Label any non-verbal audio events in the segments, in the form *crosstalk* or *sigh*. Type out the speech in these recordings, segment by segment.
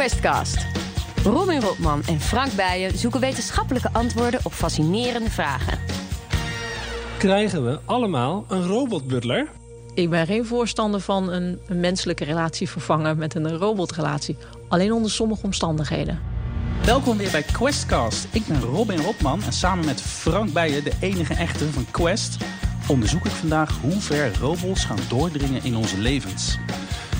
Questcast. Robin Rotman en Frank Bijen zoeken wetenschappelijke antwoorden op fascinerende vragen. Krijgen we allemaal een robotbutler? Ik ben geen voorstander van een, een menselijke relatie vervangen met een robotrelatie. Alleen onder sommige omstandigheden. Welkom weer bij Questcast. Ik ben Robin Rotman en samen met Frank Bijen, de enige echte van Quest, onderzoek ik vandaag hoe ver robots gaan doordringen in onze levens.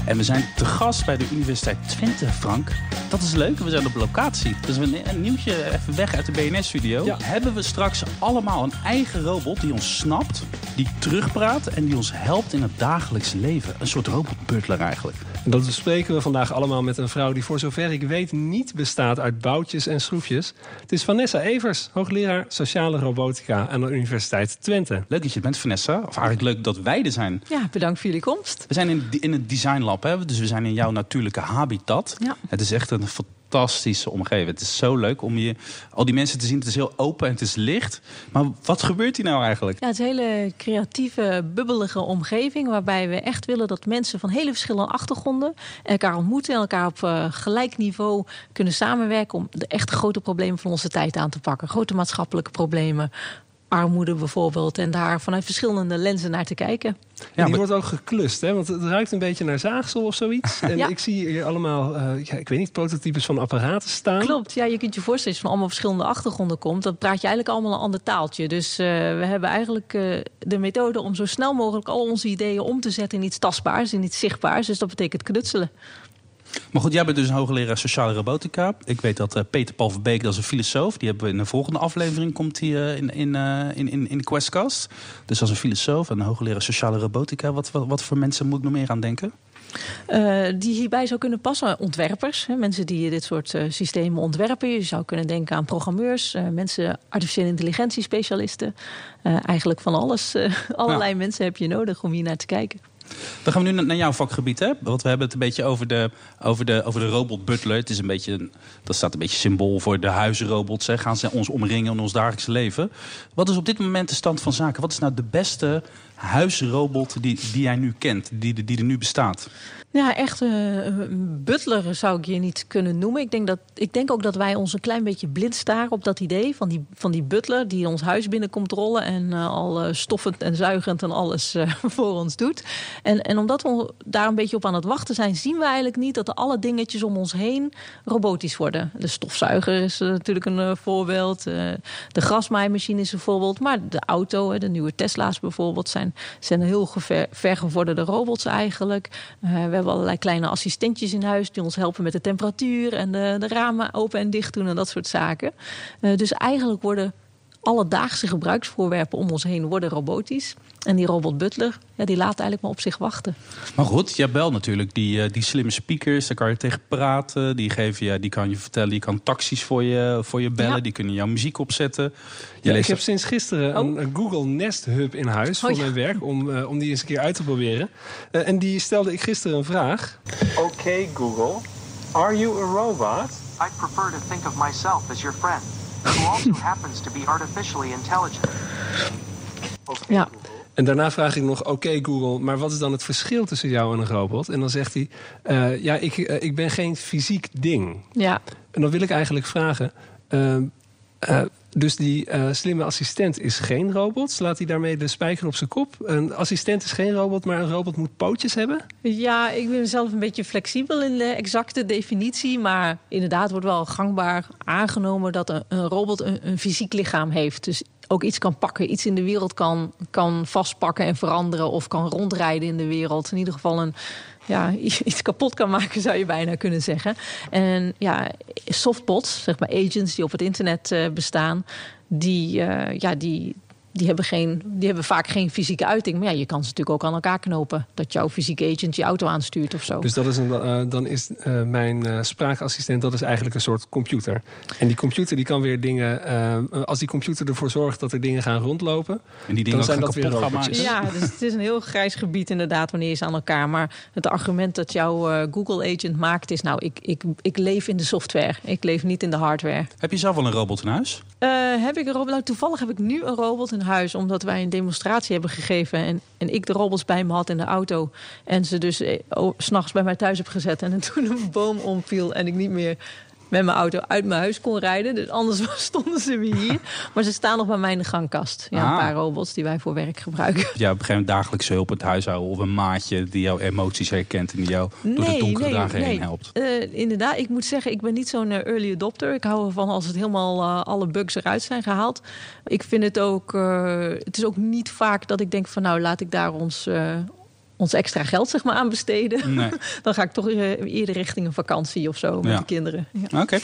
En we zijn te gast bij de Universiteit Twente, Frank. Dat is leuk, we zijn op locatie. Dus een, een nieuwtje even weg uit de BNS-studio. Ja. Hebben we straks allemaal een eigen robot die ons snapt, die terugpraat en die ons helpt in het dagelijks leven. Een soort robotbutler eigenlijk. En dat bespreken we vandaag allemaal met een vrouw die voor zover ik weet niet bestaat uit boutjes en schroefjes. Het is Vanessa Evers, hoogleraar sociale robotica aan de Universiteit Twente. Leuk dat je bent, Vanessa. Of eigenlijk leuk dat wij er zijn. Ja, bedankt voor jullie komst. We zijn in, in het Design Lab, hè? dus we zijn in jouw natuurlijke habitat. Ja. Het is echt een fantastische omgeving. Het is zo leuk om je, al die mensen te zien. Het is heel open en het is licht. Maar wat gebeurt hier nou eigenlijk? Ja, het is een hele creatieve, bubbelige omgeving... waarbij we echt willen dat mensen van hele verschillende achtergronden... elkaar ontmoeten en elkaar op eh, gelijk niveau kunnen samenwerken... om de echte grote problemen van onze tijd aan te pakken. Grote maatschappelijke problemen, armoede bijvoorbeeld... en daar vanuit verschillende lenzen naar te kijken. Ja, die maar- wordt ook geklust, hè? want het ruikt een beetje naar zaagsel of zoiets. En Ja. ik zie hier allemaal, eh, ja, ik weet niet, prototypes van apparaten staan. Klopt, ja, je kunt je voorstellen als je van allemaal verschillende achtergronden komt. Dan praat je eigenlijk allemaal een ander taaltje. Dus eh, we hebben eigenlijk eh, de methode om zo snel mogelijk al onze ideeën om te zetten in iets tastbaars, in iets zichtbaars. Dus dat betekent knutselen. Maar goed, jij bent dus een hoogleraar sociale robotica. Ik weet dat eh, Peter Paul Verbeek, dat is een filosoof. Die hebben we in de volgende aflevering, komt hij eh, in, in, eh, in, in, in de Questcast. Dus als een filosoof en een hoogleraar sociale robotica. Wat, wat, wat voor mensen moet ik nog meer aan denken? Die hierbij zou kunnen passen. Ontwerpers, hè, mensen die dit soort systemen ontwerpen. Je zou kunnen denken aan programmeurs, mensen, artificiële intelligentie specialisten. Eigenlijk van alles. *laughs* allerlei mensen heb je nodig om hier naar te kijken. Dan gaan we nu naar- jouw vakgebied, hè? Want we hebben het een beetje over de, over de, over de robot butler. Het is een beetje, dat staat een beetje symbool voor de huizenrobots. Hè? Gaan ze ons omringen in ons dagelijks leven? Wat is op dit moment de stand van zaken? Wat is nou de beste huisrobot die, die jij nu kent, die, die er nu bestaat? Ja, echt eh, een butler zou ik je niet kunnen noemen. Ik denk, dat, ik denk ook dat wij ons een klein beetje blind staren op dat idee van die, van die butler die ons huis binnenkomt rollen en eh, al eh, stoffend en zuigend en alles *laughs* voor ons doet. En, en omdat we daar een beetje op aan het wachten zijn, zien we eigenlijk niet dat alle dingetjes om ons heen robotisch worden. De stofzuiger is natuurlijk een voorbeeld. de grasmaaimachine is een voorbeeld. Maar de auto, de nieuwe Tesla's bijvoorbeeld, zijn, zijn heel gever, vergevorderde robots eigenlijk. Eh, we hebben allerlei kleine assistentjes in huis die ons helpen met de temperatuur en de, de ramen open en dicht doen en dat soort zaken. Eh, dus eigenlijk worden alledaagse gebruiksvoorwerpen om ons heen worden robotisch. En die robot Butler, ja, die laat eigenlijk maar op zich wachten. Maar goed, je hebt wel natuurlijk die, eh, die slimme speakers. Daar kan je tegen praten. Die, geven je, die kan je vertellen. Die kan taxis voor je, voor je bellen. Ja. Die kunnen jouw muziek opzetten. Ja, ik heb sinds gisteren een, Oh. een Google Nest Hub in huis voor Oh, ja. mijn werk, om, eh, om die eens een keer uit te proberen. Eh, en die stelde ik gisteren een vraag. Okay, Google, are you a robot? I'd prefer to think of myself as your friend, who also *laughs* happens to be artificially intelligent. Ja. En daarna vraag ik nog, oké Google, maar wat is dan het verschil tussen jou en een robot? En dan zegt hij, eh, ja, ik, eh, ik ben geen fysiek ding. Ja, En dan wil ik eigenlijk vragen, eh, dus die slimme assistent is geen robot? Slaat hij daarmee de spijker op zijn kop? Een assistent is geen robot, maar een robot moet pootjes hebben? Ja, ik ben zelf een beetje flexibel in de exacte definitie. Maar inderdaad wordt wel gangbaar aangenomen dat een, een robot een, een fysiek lichaam heeft. Dus ook iets kan pakken, iets in de wereld kan, kan vastpakken en veranderen. Of kan rondrijden in de wereld. In ieder geval een, ja, *laughs* iets kapot kan maken, zou je bijna kunnen zeggen. En ja, softbots, zeg maar agents die op het internet eh, bestaan, die, eh, ja, die, die, hebben geen, die hebben vaak geen fysieke uiting. Maar ja, je kan ze natuurlijk ook aan elkaar knopen. Dat jouw fysieke agent je auto aanstuurt of zo. Dus dat is een, eh, dan is eh, mijn eh, spraakassistent dat is eigenlijk een soort computer. En die computer die kan weer dingen... eh, als die computer ervoor zorgt dat er dingen gaan rondlopen... En die dingen Dan ook zijn dat weer robotjes. Ja, dus het is een heel grijs gebied inderdaad wanneer je ze aan elkaar. Maar het argument dat jouw Google agent maakt is... nou, ik, ik, ik leef in de software. Ik leef niet in de hardware. Heb je zelf al een robot in huis? Eh, heb ik een robot? Nou, toevallig heb ik nu een robot in huis omdat wij een demonstratie hebben gegeven. En, en ik de robots bij me had in de auto. En ze dus eh, oh, s'nachts bij mij thuis heb gezet. En toen een boom omviel en ik niet meer met mijn auto uit mijn huis kon rijden. Dus anders *laughs* stonden ze weer hier. Maar ze staan nog bij mij in de gangkast. Ja, Ah. Een paar robots die wij voor werk gebruiken. Ja, op een gegeven moment dagelijkse hulp het huishouden. Of een maatje die jouw emoties herkent en die jou door de donkere dagen heen helpt. Eh, inderdaad, ik moet zeggen, ik ben niet zo'n eh, early adopter. Ik hou ervan als het helemaal eh, alle bugs eruit zijn gehaald. Ik vind het ook, het is ook niet vaak dat ik denk van nou laat ik daar ons, ons extra geld zeg maar aan besteden. Nee. *laughs* Dan ga ik toch eh, eerder richting een vakantie of zo met Ja. de kinderen. Ja. Oké.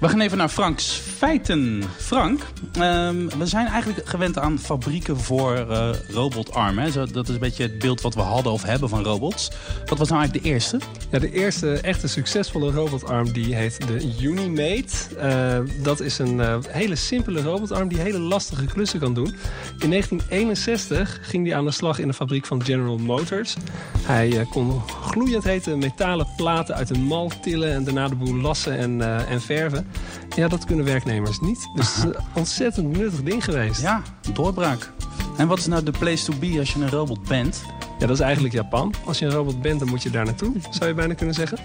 We gaan even naar Franks feiten. Frank, ehm, we zijn eigenlijk gewend aan fabrieken voor eh, robotarmen. Dat is een beetje het beeld wat we hadden of hebben van robots. Wat was nou eigenlijk de eerste? Ja, de eerste echte succesvolle robotarm die heet de Unimate. Eh, dat is een eh, hele simpele robotarm die hele lastige klussen kan doen. In 1961 ging die aan de slag in de fabriek van General Motors. Hij kon gloeiend hete metalen platen uit een mal tillen en daarna de boel lassen en, en verven. Ja, dat kunnen werknemers niet. Dus het is een ontzettend nuttig ding geweest. Ja, doorbraak. En wat is nou de place to be als je een robot bent? Ja, dat is eigenlijk Japan. Als je een robot bent, dan moet je daar naartoe, zou je bijna kunnen zeggen.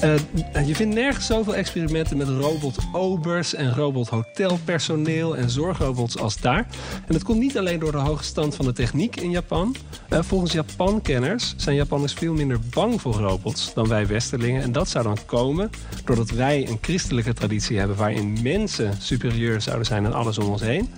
Eh, je vindt nergens zoveel experimenten met robot-obers en robot-hotelpersoneel en zorgrobots als daar. En dat komt niet alleen door de hoge stand van de techniek in Japan. Eh, volgens Japan-kenners zijn Japanners veel minder bang voor robots dan wij Westerlingen. En dat zou dan komen doordat wij een christelijke traditie hebben waarin mensen superieur zouden zijn aan alles om ons heen.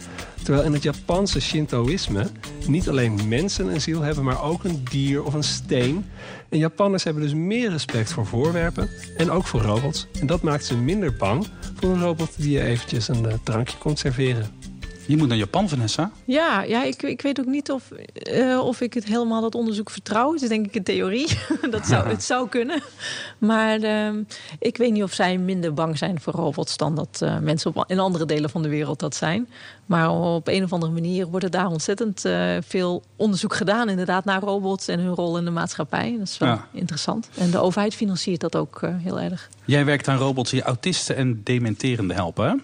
Terwijl in het Japanse Shintoïsme niet alleen mensen een ziel hebben, maar ook een dier of een steen. En Japanners hebben dus meer respect voor voorwerpen en ook voor robots. En dat maakt ze minder bang voor een robot die je eventjes een eh, drankje komt serveren. Je moet naar Japan, Vanessa. Ja, ja ik, ik weet ook niet of, eh, of ik het helemaal dat onderzoek vertrouw. Het is denk ik een theorie. *laughs* dat zou, Het zou kunnen. Maar ehm, ik weet niet of zij minder bang zijn voor robots dan dat eh, mensen op, in andere delen van de wereld dat zijn. Maar op een of andere manier wordt er daar ontzettend eh, veel onderzoek gedaan, inderdaad, naar robots en hun rol in de maatschappij. Dat is wel Ja. interessant. En de overheid financiert dat ook heel erg. Jij werkt aan robots die autisten en dementerenden helpen, hè?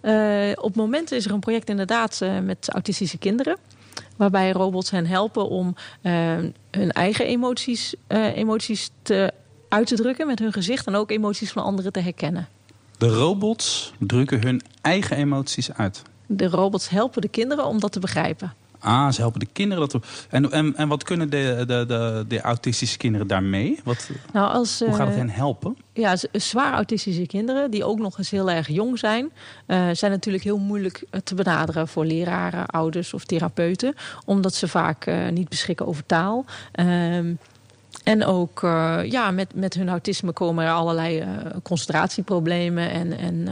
Eh, op het moment is er een project inderdaad eh, met autistische kinderen. Waarbij robots hen helpen om eh, hun eigen emoties, emoties te, uit te drukken met hun gezicht. En ook emoties van anderen te herkennen. De robots drukken hun eigen emoties uit. De robots helpen de kinderen om dat te begrijpen. Ah, ze helpen de kinderen. Dat... En, en, en wat kunnen de, de, de, de autistische kinderen daarmee? Wat, Nou, als, hoe gaat het eh, hen helpen? Ja, zwaar autistische kinderen, die ook nog eens heel erg jong zijn, eh, zijn natuurlijk heel moeilijk eh, te benaderen voor leraren, ouders of therapeuten, omdat ze vaak niet beschikken over taal. Ehm, en ook eh, ja, met, met hun autisme komen er allerlei eh, concentratieproblemen en, en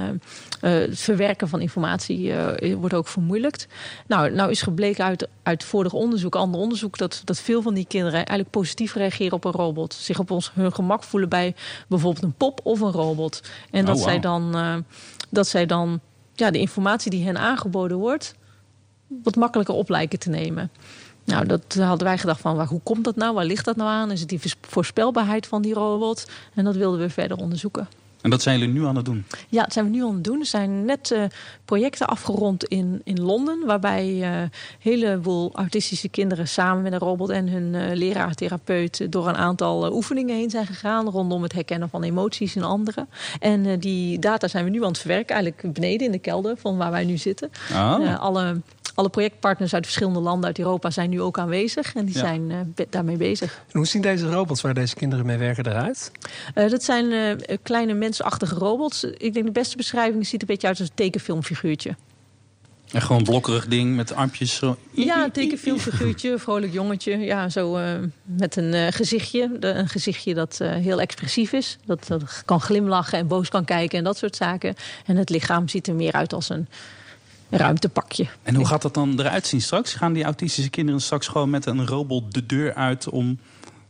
eh, het verwerken van informatie wordt ook vermoeilijkt. Nou, nou is gebleken uit, uit vorig onderzoek, ander onderzoek, dat, dat veel van die kinderen eigenlijk positief reageren op een robot. Zich op ons, hun gemak voelen bij bijvoorbeeld een pop of een robot. En dat Oh, zij dan, dat zij dan ja, de informatie die hen aangeboden wordt, wat makkelijker op lijken te nemen. Nou, dat hadden wij gedacht van, hoe komt dat nou? Waar ligt dat nou aan? Is het die voorspelbaarheid van die robot? En dat wilden we verder onderzoeken. En dat zijn jullie nu aan het doen. Ja, dat zijn we nu aan het doen. Er zijn net eh, projecten afgerond in, in Londen... waarbij eh, een heleboel autistische kinderen samen met een robot... en hun eh, leraar, therapeut door een aantal eh, oefeningen heen zijn gegaan... rondom het herkennen van emoties in anderen. En eh, die data zijn we nu aan het verwerken, eigenlijk beneden in de kelder... van waar wij nu zitten. Eh, alle, alle projectpartners uit verschillende landen uit Europa zijn nu ook aanwezig... en die Ja. zijn eh, be- daarmee bezig. En hoe zien deze robots waar deze kinderen mee werken eruit? Eh, dat zijn eh, kleine mensachtige robots. Ik denk de beste beschrijving ziet een beetje uit als een tekenfilmfiguurtje. En gewoon een blokkerig ding met armpjes. Zo. Ja, een tekenfilmfiguurtje, vrolijk jongetje. Ja, zo eh, met een eh, gezichtje. De- een gezichtje dat eh, heel expressief is. Dat, dat kan glimlachen en boos kan kijken en dat soort zaken. En het lichaam ziet er meer uit als een ruimtepakje. En hoe gaat dat dan eruit zien straks? Gaan die autistische kinderen straks gewoon met een robot de deur uit om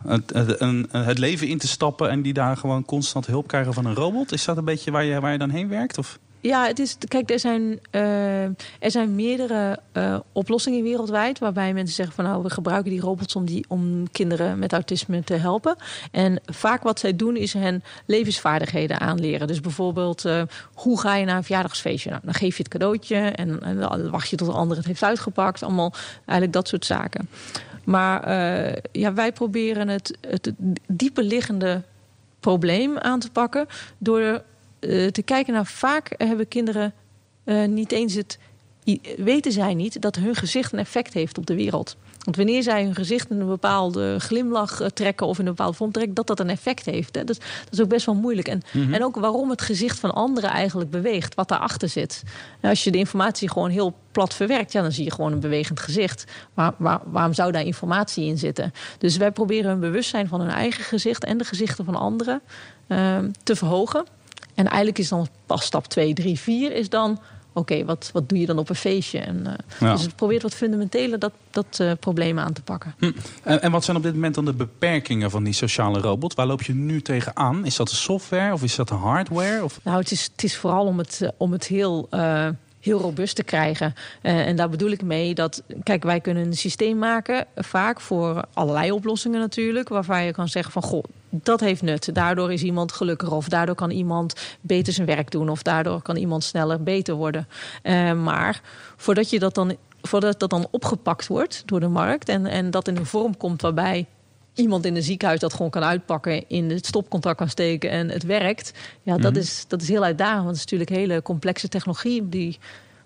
het, leven in te stappen en die daar gewoon constant hulp krijgen van een robot? Is dat een beetje waar je, waar je dan heen werkt? Of? Ja, het is, kijk, er zijn, eh, er zijn meerdere eh, oplossingen wereldwijd. waarbij mensen zeggen van nou, we gebruiken die robots om, die, om kinderen met autisme te helpen. En vaak wat zij doen is hen levensvaardigheden aanleren. Dus bijvoorbeeld, eh, hoe ga je naar een verjaardagsfeestje? Nou, dan geef je het cadeautje en, en dan wacht je tot de ander het heeft uitgepakt. Allemaal eigenlijk dat soort zaken. Maar ja, wij proberen het, het diepe liggende probleem aan te pakken door uh, te kijken naar vaak hebben kinderen uh, niet eens het weten zij niet dat hun gezicht een effect heeft op de wereld. Want wanneer zij hun gezicht in een bepaalde glimlach eh, trekken of in een bepaalde vorm trekken, dat dat een effect heeft. Hè. Dat, dat, is ook best wel moeilijk. En, mm -hmm. en ook waarom het gezicht van anderen eigenlijk beweegt, wat daarachter zit. En als je de informatie gewoon heel plat verwerkt, ja, dan zie je gewoon een bewegend gezicht. Maar waar, waarom zou daar informatie in zitten? Dus wij proberen hun bewustzijn van hun eigen gezicht en de gezichten van anderen uh, te verhogen. En eigenlijk is dan pas stap 2, 3, 4 is dan... oké, wat, wat doe je dan op een feestje? En, uh, ja. Dus het probeert wat fundamenteler dat, dat uh, probleem aan te pakken. Hm. En, en, wat zijn op dit moment dan de beperkingen van die sociale robot? Waar loop je nu tegenaan? Is dat de software of is dat de hardware? Of? Nou, het is, het is vooral om het, om het heel... Heel robuust te krijgen. Uh, en daar bedoel ik mee dat, kijk, wij kunnen een systeem maken, vaak voor allerlei oplossingen natuurlijk, waarvan je kan zeggen van, goh, dat heeft nut. Daardoor is iemand gelukkiger of daardoor kan iemand beter zijn werk doen of daardoor kan iemand sneller beter worden. Uh, maar voordat je dat dan, voordat dat dan opgepakt wordt door de markt en, en dat in een vorm komt waarbij iemand in een ziekenhuis dat gewoon kan uitpakken, in het stopcontact kan steken en het werkt. Ja, dat, mm. is, dat is heel uitdagend. Want het is natuurlijk hele complexe technologie die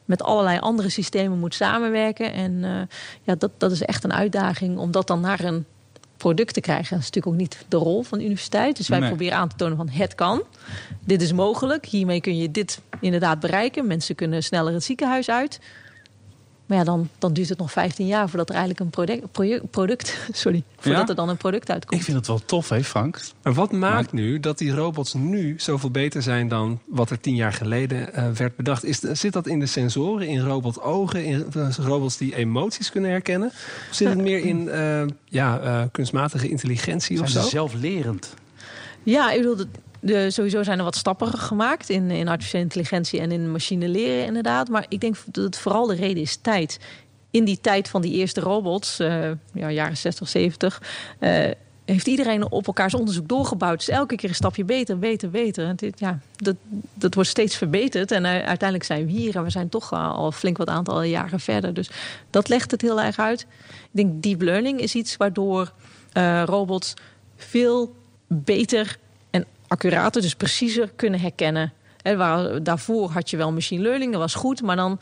met allerlei andere systemen moet samenwerken. En uh, ja, dat, dat is echt een uitdaging om dat dan naar een product te krijgen. Dat is natuurlijk ook niet de rol van de universiteit. Dus wij nee. proberen aan te tonen van het kan. Dit is mogelijk. Hiermee kun je dit inderdaad bereiken. Mensen kunnen sneller het ziekenhuis uit. Maar ja, dan, dan duurt het nog 15 jaar voordat er eigenlijk een product, product, product *laughs* sorry, voordat Ja? er dan een product uitkomt. Ik vind het wel tof, hè Frank? Maar wat maakt nu dat die robots nu zoveel beter zijn dan wat er tien jaar geleden uh, werd bedacht? Is, zit dat in de sensoren, in robotogen, in uh, robots die emoties kunnen herkennen? Of zit het meer in uh, ja, kunstmatige intelligentie Zijn of zo? zelflerend? Ja, ik bedoel, de, sowieso zijn er wat stappen gemaakt in, in artificiële intelligentie en in machine leren inderdaad. Maar ik denk dat het vooral de reden is tijd. In die tijd van die eerste robots, uh, ja, jaren 60, 70, uh, heeft iedereen op elkaars onderzoek doorgebouwd. Dus elke keer een stapje beter, beter, beter. En dit, ja, dat, dat wordt steeds verbeterd. En uh, uiteindelijk zijn we hier en we zijn toch al flink wat aantal jaren verder. Dus dat legt het heel erg uit. Ik denk deep learning is iets waardoor robots veel beter accurater, dus preciezer kunnen herkennen. En waar, daarvoor had je wel machine learning, dat was goed, maar dan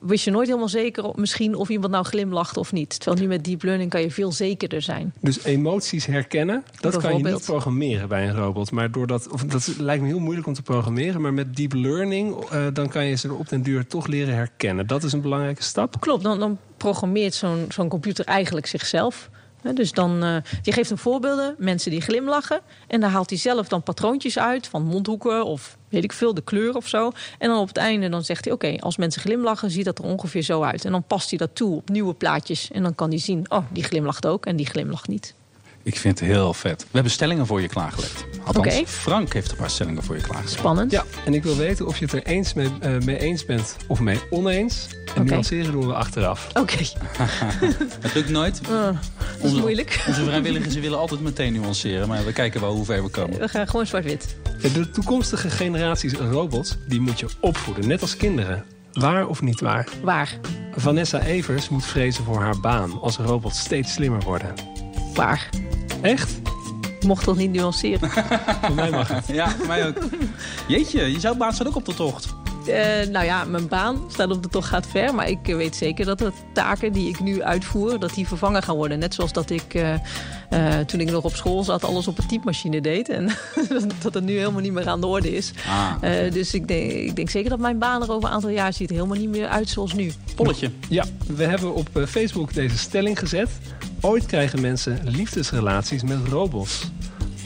wist je nooit helemaal zeker of, misschien of iemand nou glimlacht of niet. Terwijl nu met deep learning kan je veel zekerder zijn. Dus emoties herkennen, dat kan je niet programmeren bij een robot. Maar doordat, of dat lijkt me heel moeilijk om te programmeren. Maar met deep learning, uh, dan kan je ze op den duur toch leren herkennen. Dat is een belangrijke stap. Klopt, dan, dan programmeert zo'n zo'n computer eigenlijk zichzelf. Dus dan, die geeft hem voorbeelden, mensen die glimlachen. En daar haalt hij zelf dan patroontjes uit van mondhoeken of weet ik veel, de kleur of zo. En dan op het einde dan zegt hij, oké, als mensen glimlachen, ziet dat er ongeveer zo uit. En dan past hij dat toe op nieuwe plaatjes. En dan kan hij zien, oh, die glimlacht ook en die glimlacht niet. Ik vind het heel vet. We hebben stellingen voor je klaargelegd. Althans, okay. Frank heeft een paar stellingen voor je klaargelegd. Spannend. Ja, en ik wil weten of je het er eens mee, uh, mee eens bent of mee oneens. En okay. nuanceren doen we achteraf. Oké. *laughs* Okay. het lukt nooit. Uh, dat is onze, moeilijk. *laughs* Onze vrijwilligers willen altijd meteen nuanceren. Maar we kijken wel hoe ver we komen. We gaan gewoon zwart-wit. De toekomstige generaties robots, die moet je opvoeden. Net als kinderen. Waar of niet waar? Waar. Vanessa Evers moet vrezen voor haar baan als robots steeds slimmer worden. Waar. Echt? Mocht toch niet nuanceren? *laughs* voor mij mag het. Ja, voor mij ook. Jeetje, je zou baan staat ook op de tocht. Uh, nou ja, mijn baan staat op de tocht gaat ver. Maar ik weet zeker dat de taken die ik nu uitvoer, dat die vervangen gaan worden. Net zoals dat ik, uh, uh, toen ik nog op school zat, alles op een typemachine deed. En *laughs* dat het nu helemaal niet meer aan de orde is. Ah. dus ik denk, ik denk zeker dat mijn baan er over een aantal jaar ziet helemaal niet meer uit zoals nu. Polletje. Ja, we hebben op Facebook deze stelling gezet. Ooit krijgen mensen liefdesrelaties met robots.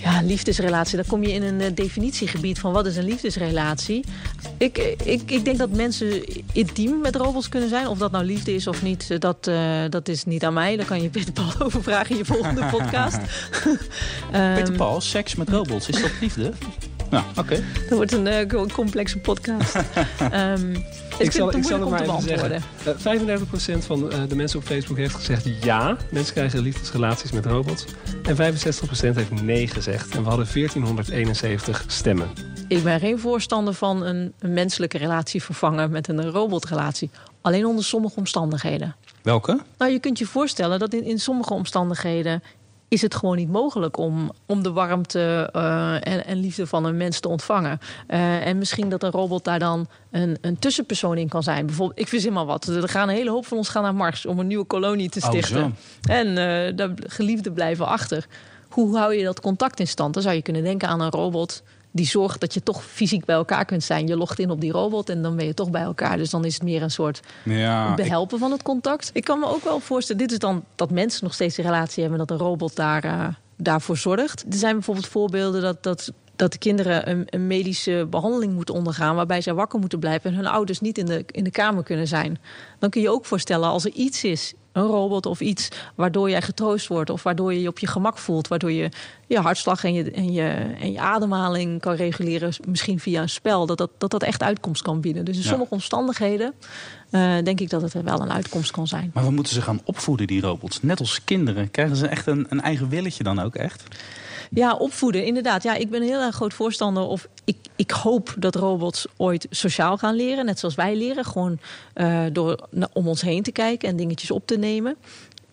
Ja, liefdesrelatie. Dan kom je in een uh, definitiegebied van wat is een liefdesrelatie. Ik, ik, ik denk dat mensen intiem met robots kunnen zijn. Of dat nou liefde is of niet, dat, uh, dat is niet aan mij. Daar kan je *laughs* Peter Paul over vragen in je volgende podcast. um, *laughs* *laughs* Peter Paul, seks met robots, is dat liefde? Nou, oké. Dat wordt een eh, complexe podcast. *laughs* Ehm, dus Ik zal, ik zal het om maar te even beantwoorden. zeggen. Eh, 35% van eh, de mensen op Facebook heeft gezegd ja. Mensen krijgen liefdesrelaties met robots. En 65% heeft nee gezegd. En we hadden 1471 stemmen. Ik ben geen voorstander van een, een menselijke relatie vervangen met een robotrelatie. Alleen onder sommige omstandigheden. Welke? Nou, je kunt je voorstellen dat in, in sommige omstandigheden is het gewoon niet mogelijk om, om de warmte eh, en, en liefde van een mens te ontvangen. Eh, en misschien dat een robot daar dan een, een tussenpersoon in kan zijn. Bijvoorbeeld, ik verzin maar wat. Er gaan een hele hoop van ons gaan naar Mars om een nieuwe kolonie te Oh, stichten. en eh de geliefden blijven achter. Hoe hou je dat contact in stand? Dan zou je kunnen denken aan een robot die zorgt dat je toch fysiek bij elkaar kunt zijn. Je logt in op die robot en dan ben je toch bij elkaar. Dus dan is het meer een soort Ja, ik- behelpen van het contact. Ik kan me ook wel voorstellen, dit is dan dat mensen nog steeds een relatie hebben, dat een robot daar, eh, daarvoor zorgt. Er zijn bijvoorbeeld voorbeelden dat, dat, dat de kinderen een, een medische behandeling moeten ondergaan, waarbij zij wakker moeten blijven en hun ouders niet in de, in de kamer kunnen zijn. Dan kun je ook voorstellen, als er iets is, een robot of iets, waardoor jij getroost wordt of waardoor je je op je gemak voelt, waardoor je je hartslag en je, en je, en je ademhaling kan reguleren, misschien via een spel, dat dat, dat, dat echt uitkomst kan bieden. Dus in Ja. sommige omstandigheden eh, denk ik dat het wel een uitkomst kan zijn. Maar we moeten ze gaan opvoeden, die robots. Net als kinderen. Krijgen ze echt een, een eigen willetje dan ook echt? Ja, opvoeden, inderdaad. Ja, ik ben heel erg groot voorstander. Of ik, ik hoop dat robots ooit sociaal gaan leren. Net zoals wij leren. Gewoon eh, door om ons heen te kijken en dingetjes op te nemen.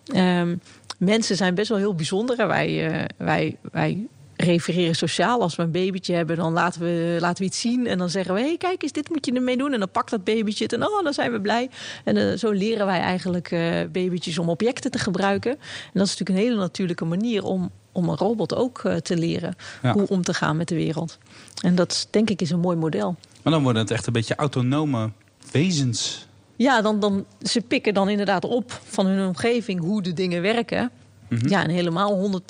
Ehm, mensen zijn best wel heel bijzonder. Wij, eh, wij, wij refereren sociaal. Als we een babytje hebben, dan laten we, laten we iets zien. En dan zeggen we, hé, hey, kijk eens, dit moet je ermee doen. En dan pakt dat babytje het. En oh, dan zijn we blij. En eh, zo leren wij eigenlijk eh babytjes om objecten te gebruiken. En dat is natuurlijk een hele natuurlijke manier om, om een robot ook eh, te leren. Ja. Hoe om te gaan met de wereld. En dat denk ik is een mooi model. Maar dan worden het echt een beetje autonome wezens. Ja, dan, dan, ze pikken dan inderdaad op van hun omgeving hoe de dingen werken. Ja, en helemaal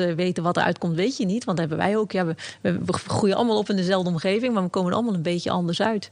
100% weten wat eruit komt, weet je niet. Want dat hebben wij ook. Ja, we, we groeien allemaal op in dezelfde omgeving, maar we komen er allemaal een beetje anders uit.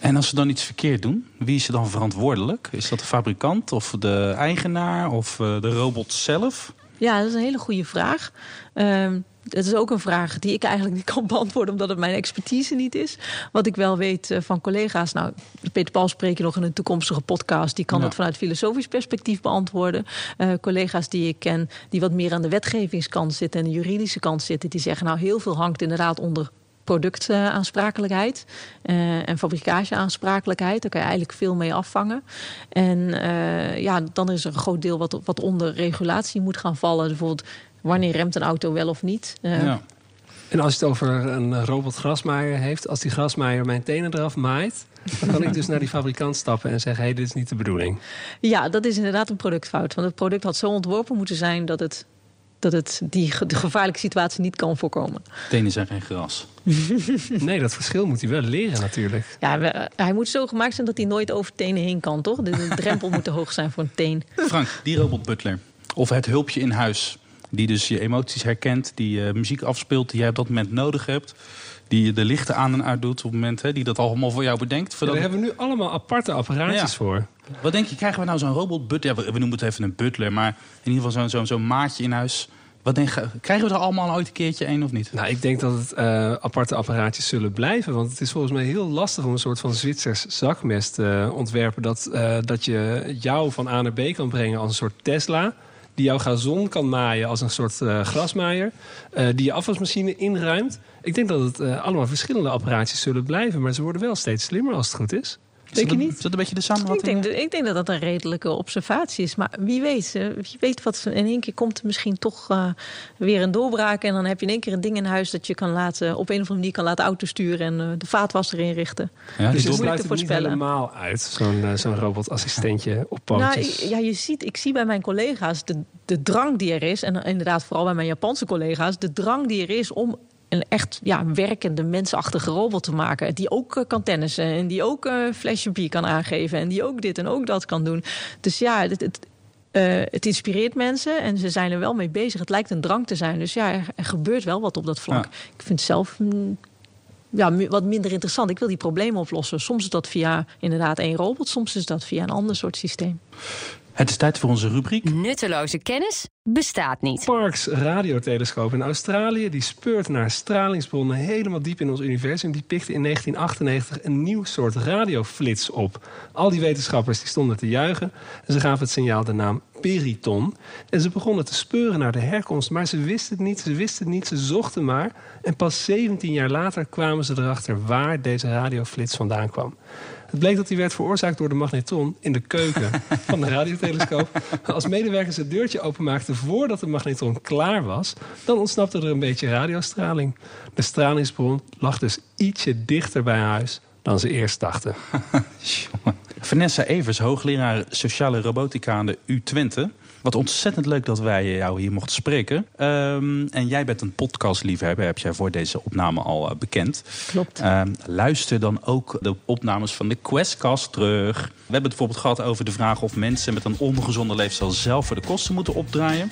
En als ze dan iets verkeerd doen, wie is er dan verantwoordelijk? Is dat de fabrikant of de eigenaar of eh, de robot zelf? Ja, dat is een hele goede vraag. Ehm het is ook een vraag die ik eigenlijk niet kan *laughs* beantwoorden, omdat het mijn expertise niet is. Wat ik wel weet eh, van collega's. Nou, Peter Paul spreek je nog in een toekomstige podcast. Die kan Ja. dat vanuit filosofisch perspectief beantwoorden. Eh, collega's die ik ken, die wat meer aan de wetgevingskant zitten en de juridische kant zitten, die zeggen nou heel veel hangt inderdaad onder productaansprakelijkheid eh, en fabrikageaansprakelijkheid. Daar kan je eigenlijk veel mee afvangen. En eh, ja, dan is er een groot deel wat, wat onder regulatie moet gaan vallen. Bijvoorbeeld, wanneer remt een auto wel of niet? Eh, Ja. En als je het over een robot grasmaaier heeft, als die grasmaaier mijn tenen eraf maait, dan kan ik dus naar die fabrikant stappen en zeggen: hé, hey, dit is niet de bedoeling. Ja, dat is inderdaad een productfout. Want het product had zo ontworpen moeten zijn dat het, dat het die de gevaarlijke situatie niet kan voorkomen. Tenen zijn geen gras. *laughs* Nee, dat verschil moet hij wel leren natuurlijk. Ja, we- hij moet zo gemaakt zijn dat hij nooit over tenen heen kan, toch? De, de drempel moet te hoog zijn voor een teen. *laughs* Frank, die robot butler. Of het hulpje in huis. Die dus je emoties herkent, die eh, muziek afspeelt die jij op dat moment nodig hebt. Die de lichten aan en uit doet op het moment hè, die dat allemaal voor jou bedenkt. Ja, Voordat daar hebben we nu allemaal aparte apparaatjes Ja. voor. Wat denk je, krijgen we nou zo'n robot butler? Ja, we, we noemen het even een butler, maar in ieder geval zo'n zo'n zo'n maatje in huis. Wat denk krijgen we er allemaal ooit een keertje een of niet? Nou, ik denk dat het eh, aparte apparaatjes zullen blijven. Want het is volgens mij heel lastig om een soort van Zwitsers zakmes te ontwerpen. Dat, eh, dat je jou van A naar B kan brengen als een soort Tesla. Die jouw gazon kan maaien als een soort eh, grasmaaier. die je afwasmachine inruimt. Ik denk dat het allemaal verschillende apparaatjes zullen blijven. Maar ze worden wel steeds slimmer als het goed is. Denk je niet? Is dat een beetje de Ik samenvatting? denk, dat- ik denk dat dat een redelijke observatie is. Maar wie weet, eh, wie weet wat ze- in één keer komt er misschien toch eh, weer een doorbraak. En dan heb je in één keer een ding in huis dat je kan laten, op een of andere manier kan laten autosturen en eh, de vaatwasser inrichten. Ja, Dus het niet helemaal uit. Zo'n eh, zo'n robotassistentje op Nou, pootjes. ik- ja, je ziet, ik zie bij mijn collega's de, de drang die er is. En inderdaad, vooral bij mijn Japanse collega's, de drang die er is om een echt ja, werkende, mensachtige robot te maken. Die ook eh, kan tennissen en die ook een flesje bier kan aangeven. En die ook dit en ook dat kan doen. Dus ja, het, het, eh, het inspireert mensen en ze zijn er wel mee bezig. Het lijkt een drang te zijn. Dus ja, er, er gebeurt wel wat op dat vlak. Ja. Ik vind het zelf mm, ja, wat minder interessant. Ik wil die problemen oplossen. Soms is dat via inderdaad één robot, soms is dat via een ander soort systeem. Het is tijd voor onze rubriek. Nutteloze kennis bestaat niet. Parkes radiotelescoop in Australië, die speurt naar stralingsbronnen helemaal diep in ons universum. Die pikte in 1998 een nieuw soort radioflits op. Al die wetenschappers die stonden te juichen en ze gaven het signaal de naam periton. En ze begonnen te speuren naar de herkomst, maar ze wisten het niet, ze wisten het niet, ze zochten maar. En pas 17 jaar later kwamen ze erachter waar deze radioflits vandaan kwam. Het bleek dat die werd veroorzaakt door de magnetron in de keuken *laughs* van de radiotelescoop. Als medewerkers het deurtje openmaakten voordat de magnetron klaar was, dan ontsnapte er een beetje radiostraling. De stralingsbron lag dus ietsje dichter bij huis dan ze eerst dachten. *laughs* Vanessa Evers, hoogleraar sociale robotica aan de U Twente. Wat ontzettend leuk dat wij jou hier mochten spreken. Ehm, en jij bent een podcastliefhebber, heb jij voor deze opname al eh, bekend. Klopt. Ehm, luister dan ook de opnames van de Questcast terug. We hebben het bijvoorbeeld gehad over de vraag of mensen met een ongezonde leefstijl zelf voor de kosten moeten opdraaien.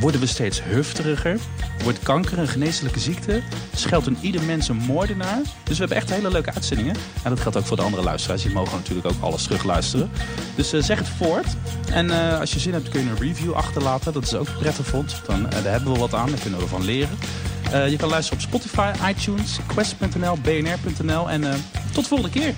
Worden we steeds hufteriger? Wordt kanker een geneeslijke ziekte? Scheldt een ieder mens een moordenaar? Dus we hebben echt hele leuke uitzendingen. En dat geldt ook voor de andere luisteraars. Die mogen natuurlijk ook alles terugluisteren. Dus eh, zeg het voort. En eh, als je zin hebt kun je een review achterlaten. Dat is ook prettig vond. Dan, eh, daar hebben we wat aan. Daar kunnen we van leren. Eh, je kan luisteren op Spotify, iTunes, quest.nl, bnr.nl. En eh, tot de volgende keer.